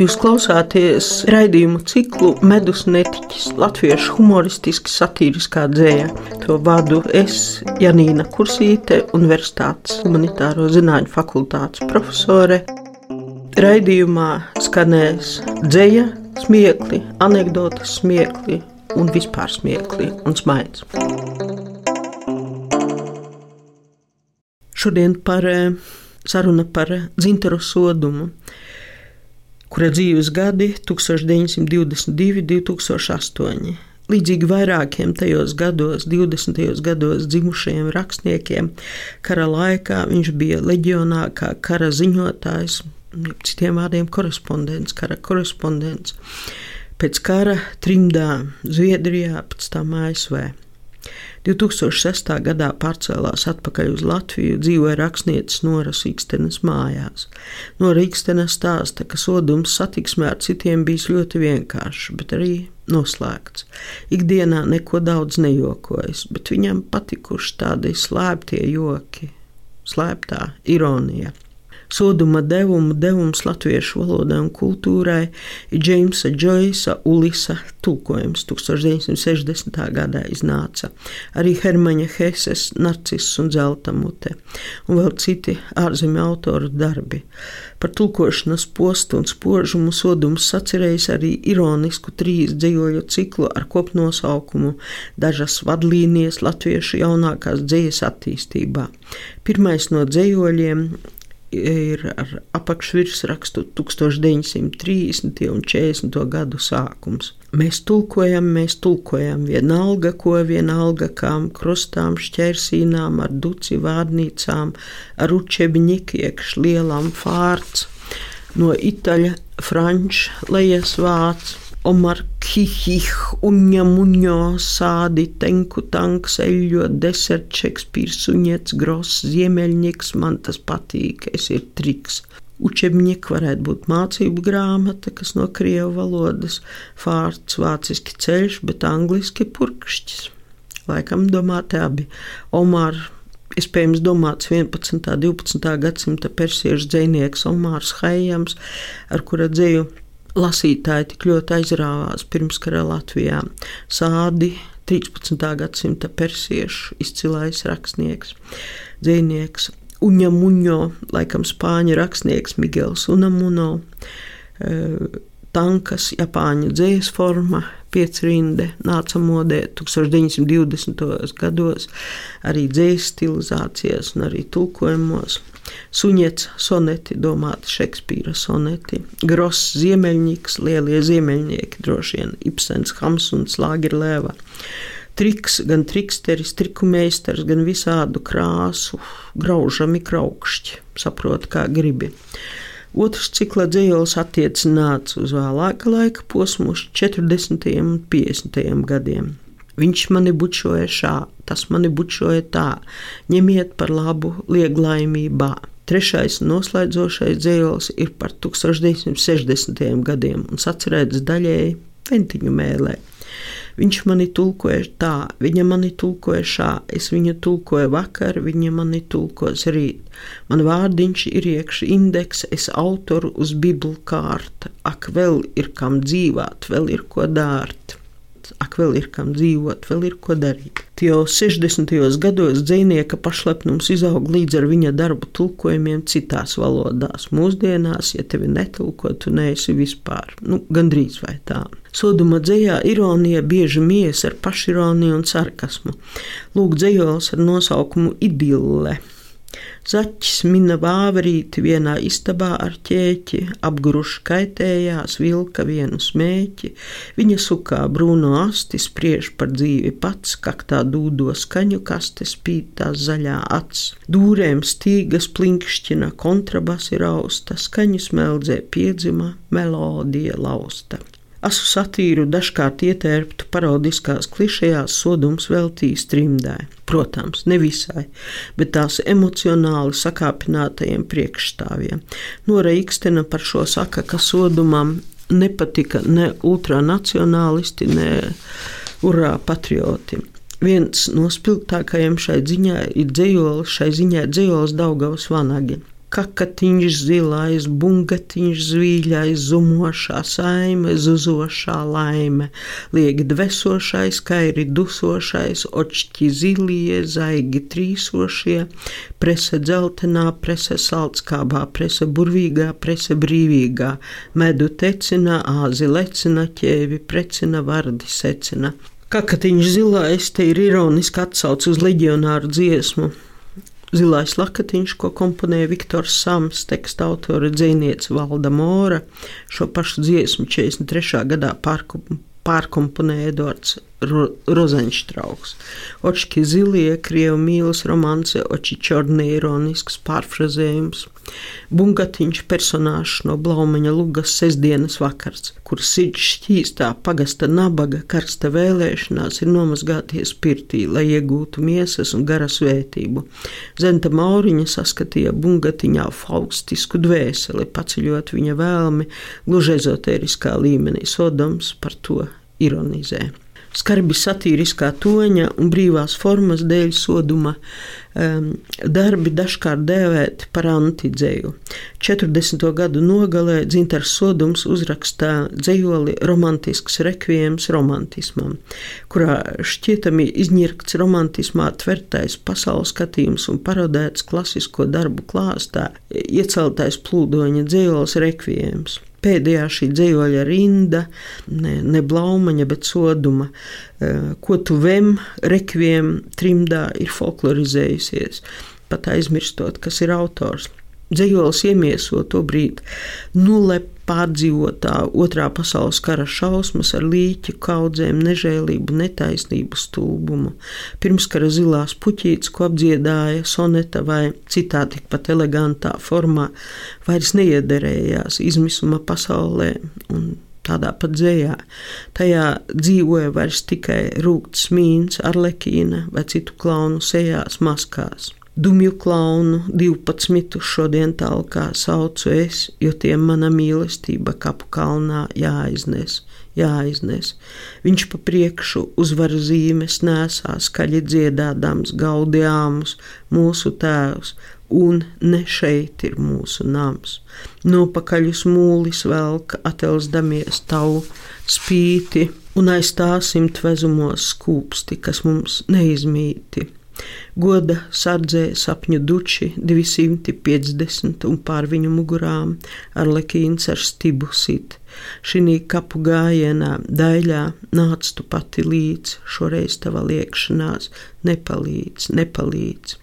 Jūs klausāties raidījumu ciklu Medus netiķis, latviešu humoristiski satīriskā dzēja. To vadu es, Janīna Kursīte, Universitātes humanitāro zinātņu fakultātes profesore. Raidījumā skanēs dzēja, smiekli, anekdotas smiekli un vispār smiekli un smaids. Šodien par eh, saruna par dzintaru sodumu kura dzīves gadi 1922, 2008. Līdzīgi vairākiem tajos gados, 20. gados dzimušajiem rakstniekiem, kara laikā viņš bija leģionā kā kara ziņotājs, citiem vārdiem korespondents, kara korespondents. Pēc kara trimdā Zviedrijā, pēc tam ASV. 2006. gadā pārcēlās atpakaļ uz Latviju, dzīvoja rakstnieces Noras Ikstenes mājās. Nora Ikstene stāsta, ka sodums satiksmē ar citiem bijis ļoti vienkāršs, bet arī noslēgts. Ikdienā neko daudz nejokojas, bet viņam patikuši tādi slēptie joki, slēptā ironija. Soduma devumu devums latviešu valodai un kultūrai ir Džeimsa Džoisa Ulisa tulkojums 1960. gadā iznāca. Arī Hermaņa Heses Narciss un Zelta mute un vēl citi ārzemju autoru darbi. Par tulkošanas postu un spožumu sodums sacerējis arī ironisku trīs dzējoļu ciklu ar kopnosaukumu Dažas vadlīnijas latviešu jaunākās dzējas attīstībā. Pirmais no dzējoļiem ir ar apakšvirsrakstu 1930. un 40. gadu sākums. Mēs tulkojam, mēs tulkojam vienalga, ko vienalga kām krustām, šķērsīnām, ar duci vārnīcām, ar učebņiku iekš lielām fārts, no itaļa, franču, lejas vācu Omar Kihih, Uņa Muņo, Sādi, Tenku tanks, Eļļo, Desert, Šekspīrs, Suņets, Gross, Ziemeļnieks, man tas patīk, es ir triks. Učebņik varētu būt mācību grāmata, kas no krievu valodas, fārts, vāciski ceļš, bet angliski purkšķis. Laikam domāti abi. Omar iespējams domāts 11. un 12. gadsimta persiešu dzinieks Omārs Haijams, ar kura dzēju lasītāji tik ļoti aizrāvās pirmskara Latvijā. Sādi 13. gadsimta persiešu izcilais rakstnieks, dzinieks. Uņa Muņo, laikam spāņu rakstnieks Miguels Unamuno, eh, tankas, Japāņu dzīslu forma, piecrinde nāca modē 1920. gados, arī dzīslu stilizācijas un arī tulkojumos. Suņets soneti, domāti Šekspīra soneti, Gross ziemeļnieks, lielie ziemeļnieki, droši vien Ibsens, Hamsuns, Lāgerlēva. Triks, gan triksteris, triku meistars, gan visādu krāsu, graužami kraukšķi, saprot, kā gribi. Otrs cikla dzīslis attiecināts uz vēlāka laika posmu, 40. un 50. gadiem. Viņš mani bučoja šā, tas mani bučoja tā, ņemiet par labu lieglaimībā. Trešais noslēdzošais dzējols ir par 1960. gadiem un sacerēts daļēji ventiņu mēlē. Viņš mani tulkoja tā, viņa mani tulkoja šā, es viņu tulkoju vakar, viņa mani tulkos rīt. Man vārdiņš ir iekšā indeks, es autoru uz biblu kārta, ak, vēl ir kam dzīvāt, vēl ir ko dārt ak, vēl ir kam dzīvot, vēl ir ko darīt. Jau 60. gados dzinieka pašlepnums izaug līdz ar viņa darbu tulkojumiem citās valodās. Mūsdienās, ja tevi netulko, tu neesi vispār, nu, gandrīz vai tā. Soduma dzējā ironija bieži mies ar pašironiju un sarkasmu. Lūk, dzējols ar nosaukumu Idille. Zaķis mina vāverīti vienā istabā ar ķēķi, apgruši kaitējās, vilka vienu smēķi, viņa sukā brūno asti spriež par dzīvi pats, kaktā dūdo skaņu kaste spīd tās zaļā acs. Dūrēm stīgas plinkšķina kontrabasi rausta, skaņu smeldzē piedzima, melodija lausta. Asu satīru dažkārt ietērptu parodiskās klišejās sodums veltījis trimdai. Protams, ne visai, bet tās emocionāli sakāpinātajiem priekšstāvjiem. Nora Ikstena par šo saka, ka sodumam nepatika ne ultranacionālisti, ne urā patrioti. Viens no spilgtākajiem šai ziņā ir dzējolis, šai ziņā dzējolis Daugavas vanagi. Kakatiņš zilais, bungatiņš zvīļais, zumošā saime, zuzošā laime, liegi dvesošais, kairi dusošais, očķi zilie, zaigi trīsošie, prese dzeltenā, prese saltskābā, prese burvīgā, prese brīvīgā, medu tecina, āzi lecina, ķēvi precina, vardi secina. Kakatiņš zilais te ir ironiski atsauc uz leģionāru dziesmu Zilais lakatiņš, ko komponēja Viktors Sams, teksta autore dzīsniece Valda Mora, šo pašu dziesmu 43. gadā pārkomponēja Edvards Ro Rozenštrauks. Očki zilie, krievu mīlas romance, oči čorni ironisks pārfrazējums. Bungatiņš personāžs no Blaumaņa Lugas sestdienas vakars, kur sirds šķīstā pagasta nabaga karsta vēlēšanās ir nomazgāties pirtī, lai iegūtu miesas un garas vētību. Zenta Mauriņa saskatīja bungatiņā faustisku dvēseli, paceļot viņa vēlmi gluži ezotēriskā līmenī. Sodoms par to ironizē skarbi satīriskā toņa un brīvās formas dēļ soduma um, darbi dažkārt dēvēti par antidzēju. 40. gadu nogalē Dzintars Sodums uzrakstā dzējoli romantisks rekvijams romantismam, kurā šķietami izņirkts romantismā tvertais pasaules skatījums un parodēts klasisko darbu klāstā, ieceltais plūdoņa dzējols rekvijams. Pēdējā šī dzīvoļa rinda, ne, ne blaumaņa, bet soduma, eh, ko tu vem, rekviem trimdā ir folklorizējusies, pat aizmirstot, kas ir autors. Dzējols iemieso to brīdi nulle pārdzīvotā otrā pasaules kara šausmas ar līķu kaudzēm, nežēlību, netaisnību, stulbumu. Pirmskara zilās puķītes, ko apdziedāja soneta vai citā tikpat elegantā formā, vairs neiederējās izmisuma pasaulē tādā pat dzējā. Tajā dzīvoja vairs tikai rūkts mīns, arlekīna vai citu klaunu sejās, maskās. Dumju klaunu, divpadsmitu šodien talkā saucu es, jo tiem mana mīlestība kapu kalnā jāiznes, jāiznes. Viņš pa priekšu uzvaru zīmes nesā, skaļi dziedādams gaudiāmus mūsu tēvs, un ne šeit ir mūsu nams. Nopakaļ uz mūlis velk atelsdamies tavu spīti, un aiz tā simt vezumos skūpsti, kas mums neizmīti Goda sardzē sapņu duči 250 un pār viņu mugurām ar lekīns ar stibu sit. Šī kapu gājienā daļā nāc tu pati līdz, šoreiz tava liekšanās nepalīdz, nepalīdz.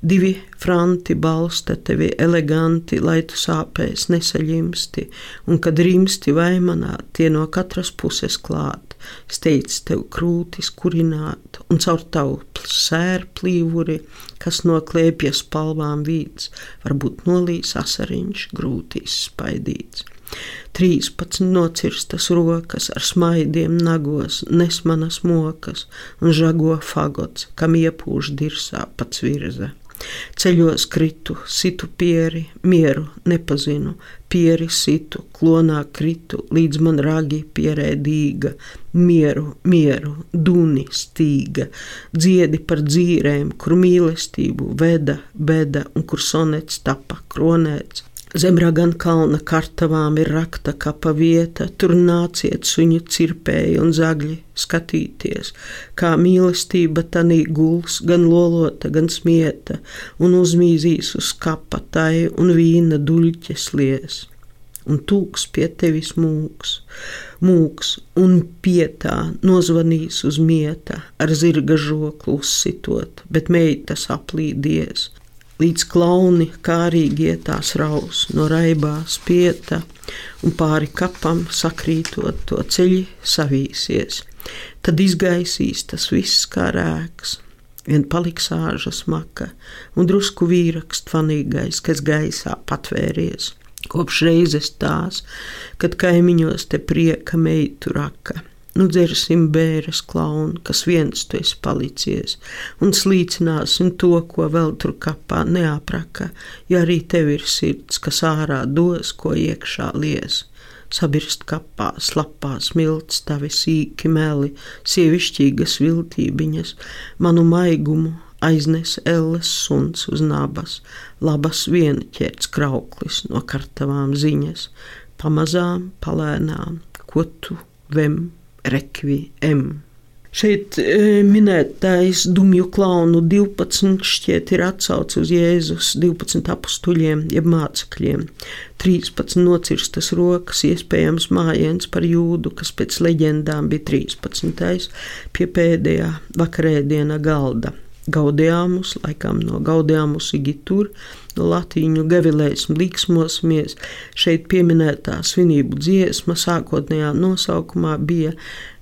Divi franti balsta tevi eleganti, lai tu sāpēs nesaļimsti, un kad rimsti vaimanā, tie no katras puses klāt, steidz tev krūtis kurināt, un caur tavu sēru plīvuri, kas no klēpjas palvām vīds, varbūt nolīs asariņš grūtīs spaidīts. Trīspadsmit nocirstas rokas ar smaidiem nagos, nes manas mokas un žago fagots, kam iepūš dirsā pats virza. Ceļos kritu, situ pieri, mieru nepazinu, pieri situ, klonā kritu, līdz man ragi pierēdīga, mieru, mieru, duni stīga, dziedi par dzīrēm, kur mīlestību veda, beda un kur sonets tapa kronēts, Zem ragan kalna kartavām ir rakta kapa vieta, tur nāciet suņu cirpēji un zagļi skatīties, kā mīlestība tanī guls, gan lolota, gan smieta, un uzmīzīs uz kapa tai un vīna duļķes lies. Un tūks pie tevis mūks, mūks un pietā nozvanīs uz mieta, ar zirga žoklu uzsitot, bet meitas aplīdies, līdz klauni kārīgi ietās raus no raibā spieta, un pāri kapam sakrītot to ceļi savīsies. Tad izgaisīs tas viss kā rēks, vien paliks āža smaka un drusku vīraks tvanīgais, kas gaisā patvēries. Kopš reizes tās, kad kaimiņos te prieka meitu raka Nu dzersim bēres klaunu, kas viens tu esi palicies, un slīcināsim to, ko vēl tur kapā neapraka, ja arī tev ir sirds, kas ārā dos, ko iekšā lies. Sabirst kapā, slapā smilts, tavi sīki meli, sievišķīgas viltībiņas, manu maigumu aiznes elles suns uz nabas, labas viena ķērts krauklis no kartavām ziņas, pamazām, palēnām, ko tu vem rekvi em. Šeit e, minētais dumju klaunu 12 šķiet ir atsauce uz Jēzus 12 apstuļiem, jeb mācekļiem. 13 nocirstas rokas, iespējams mājiens par jūdu, kas pēc leģendām bija 13. pie pēdējā vakarēdiena galda. Gaudījāmus, laikam no Gaudījāmus Igitur, no latīņu gavilēsim līksmosimies. Šeit pieminētā svinību dziesma sākotnējā nosaukumā bija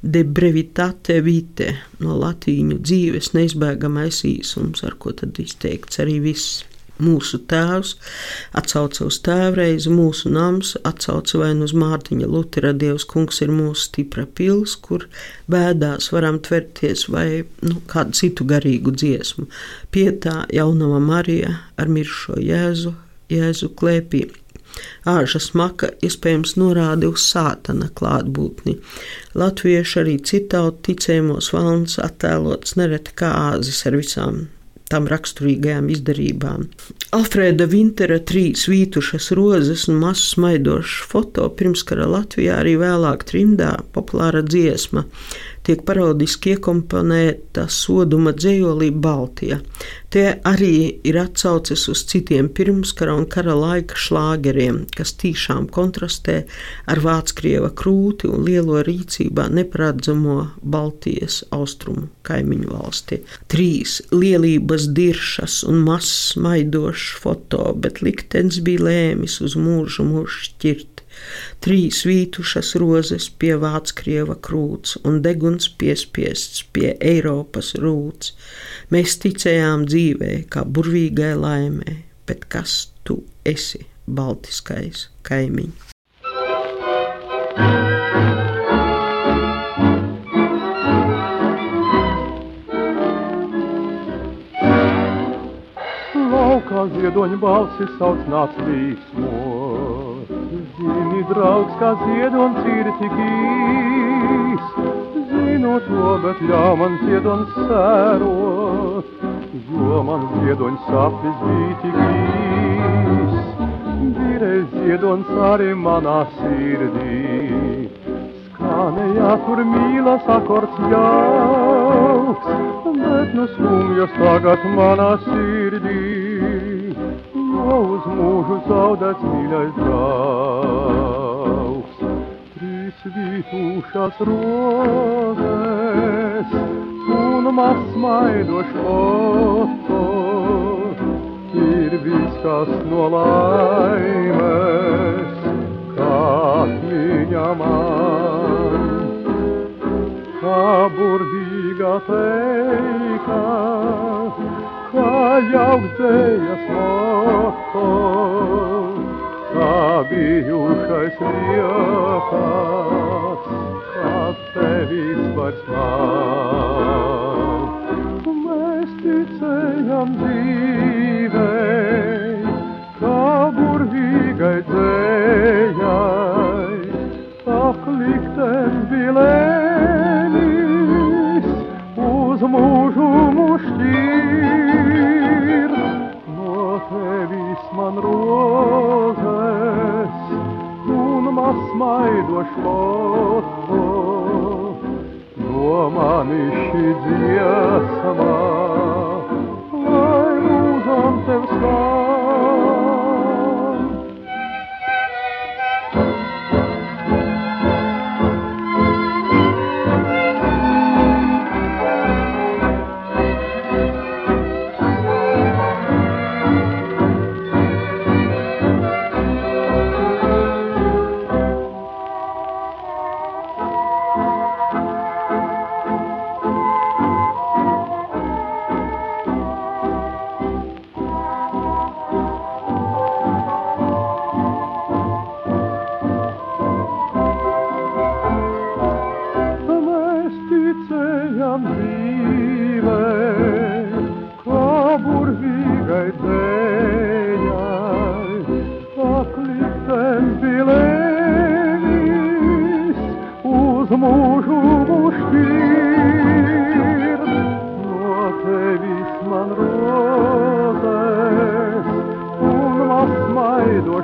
de brevitate vite, no latīņu dzīves neizbēgamais īsums, ar ko tad izteikts arī viss. Mūsu tēvs atsauca uz tēvreizi, mūsu nams atsauca vai nu uz Mārtiņa Lutera Dievs kungs ir mūsu stipra pils, kur bēdās varam tverties vai nu, kādu citu garīgu dziesmu. Pietā jaunava Marija ar miršo Jēzu, Jēzu klēpī. Āža smaka iespējams norāda uz sātana klātbūtni. Latvieši arī citāut ticējumos valns attēlots nereti kā āzis ar visām tam raksturīgajām izdarībām. Alfrēda Vintera trīs vītušas rozes un mazs smaidošs foto pirmskara Latvijā arī vēlāk trimdā populāra dziesma tiek parodiski iekomponēta soduma dzējolī Baltija. Te arī ir atsauces uz citiem pirmskara un kara laika šlāgeriem, kas tīšām kontrastē ar Vāckrieва krūti un lielo rīcībā neparedzamo Baltijas austrumu kaimiņu valsti. Trīs lielības diršas un mazs maidošs foto, bet liktenis bija lēmis uz mūžu mūžu šķirt trīs vītušas rozes pie Vāckrieva krūts un deguns piespiests pie Eiropas rūts. Mēs ticējām dzīvē, kā burvīgai laimē, bet kas tu esi, baltiskais kaimiņš? Laukā ziedoņa balsis sauc nāc līksmo. Zini, draugs, kā ziedonis ir tik īs, zinu to, bet ļauj man ziedonis sērot, jo man ziedonis sapnis bija tik īs. Dirēs ziedonis arī manā sirdī, skanēja tur mīlas akords jauks, bet nu skumjas tagad manā sirdī uz mūžu zaudēts mīļais draugs. Trīs vītušas rozes un mazs maidošs foto ir viss, kas no laimes, kā viņa man. Kā burvīga teika, kā jauktējas moto, kā bijušais lietās, kā tevis vairs nav. Mēs ticējam dzīvei, kā burvīgai dzējai, ak likten man rozes un maz smaidošs foto. No mani šī dziesma, lai mūžam tev skan.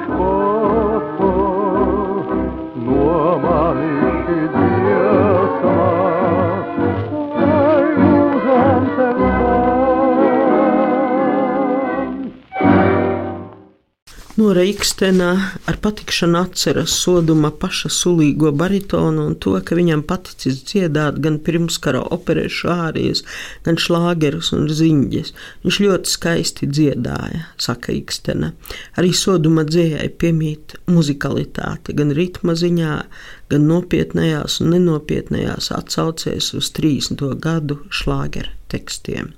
Maidoš Nora Ikstena ar patikšanu atceras soduma paša sulīgo baritonu un to, ka viņam paticis dziedāt gan pirmskara operešu ārijas, gan šlāgerus un ziņģes. Viņš ļoti skaisti dziedāja, saka Ikstena. Arī soduma dzējai piemīt muzikalitāte gan ritma ziņā, gan nopietnējās un nenopietnējās atsaucēs uz 30. gadu šlāgeru tekstiem.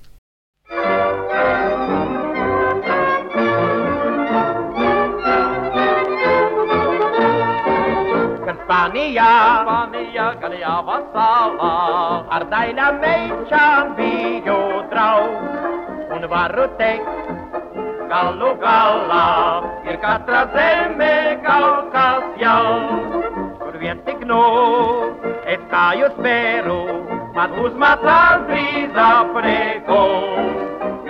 Spānijā, Spānijā, gan jāva salā, ar daļām meičām biju draugs. Un varu teikt, galu galā ir katra zeme kaut kas jauns. Kur vien tik nu, es kāju spēru, man uzmācās drīz aprieku.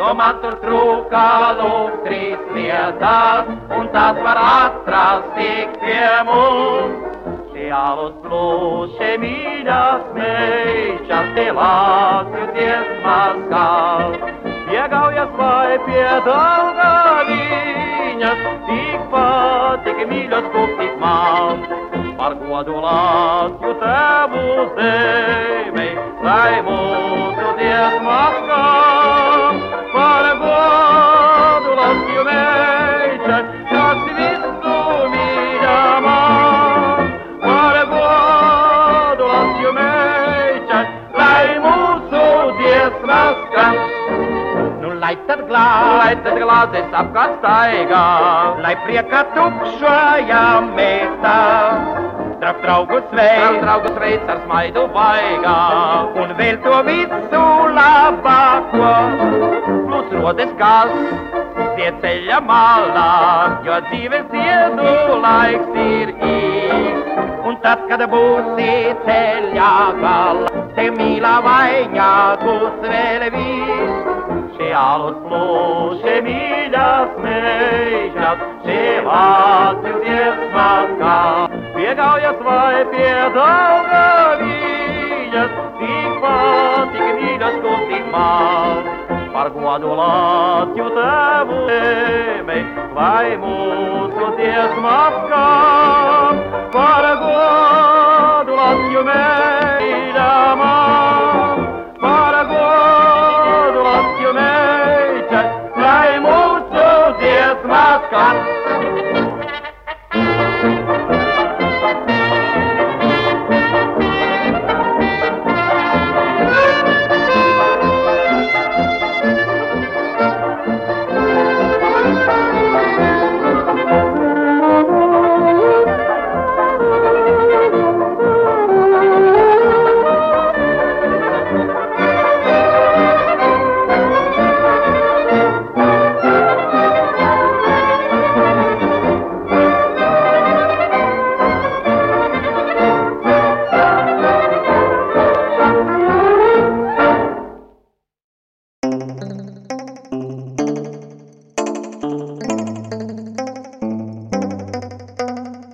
Jo man tur trūkā lūk trīs vietās, un tās var atrast tik pie mums. Alus plūši mīļās meičas, tevās jūties maskās. Iegaujas vai pie daugaviņas, tikpat, tik mīļos būs tik man. Par godu Latviju tevu zemi, lai mūsu dievs maskām. Par lai tad glāzi, lai tad glāzes apkārt staigā, lai priekā tukšajām mēs Trap draugus veids, draugus veids ar smaidu vaigā, un vēl to visu labāko. Plus rodas kas, tie ceļa malā, jo dzīves ziedu laiks ir īs. Un tad, kad būsi ceļā galā, te mīlā vaiņā būs vēl viss. Šie alus plūši mīļas mežas, šie vācu dziesmas kā. Piegaujas vai pie daugaviņas, tikpat, tik mīļas, ko tik maz. Par godu Latviju tevu zemi, lai mūsu dziesmas skām. Par godu Latviju mīļamā, par meitai, lai mūsu dziesmas skām.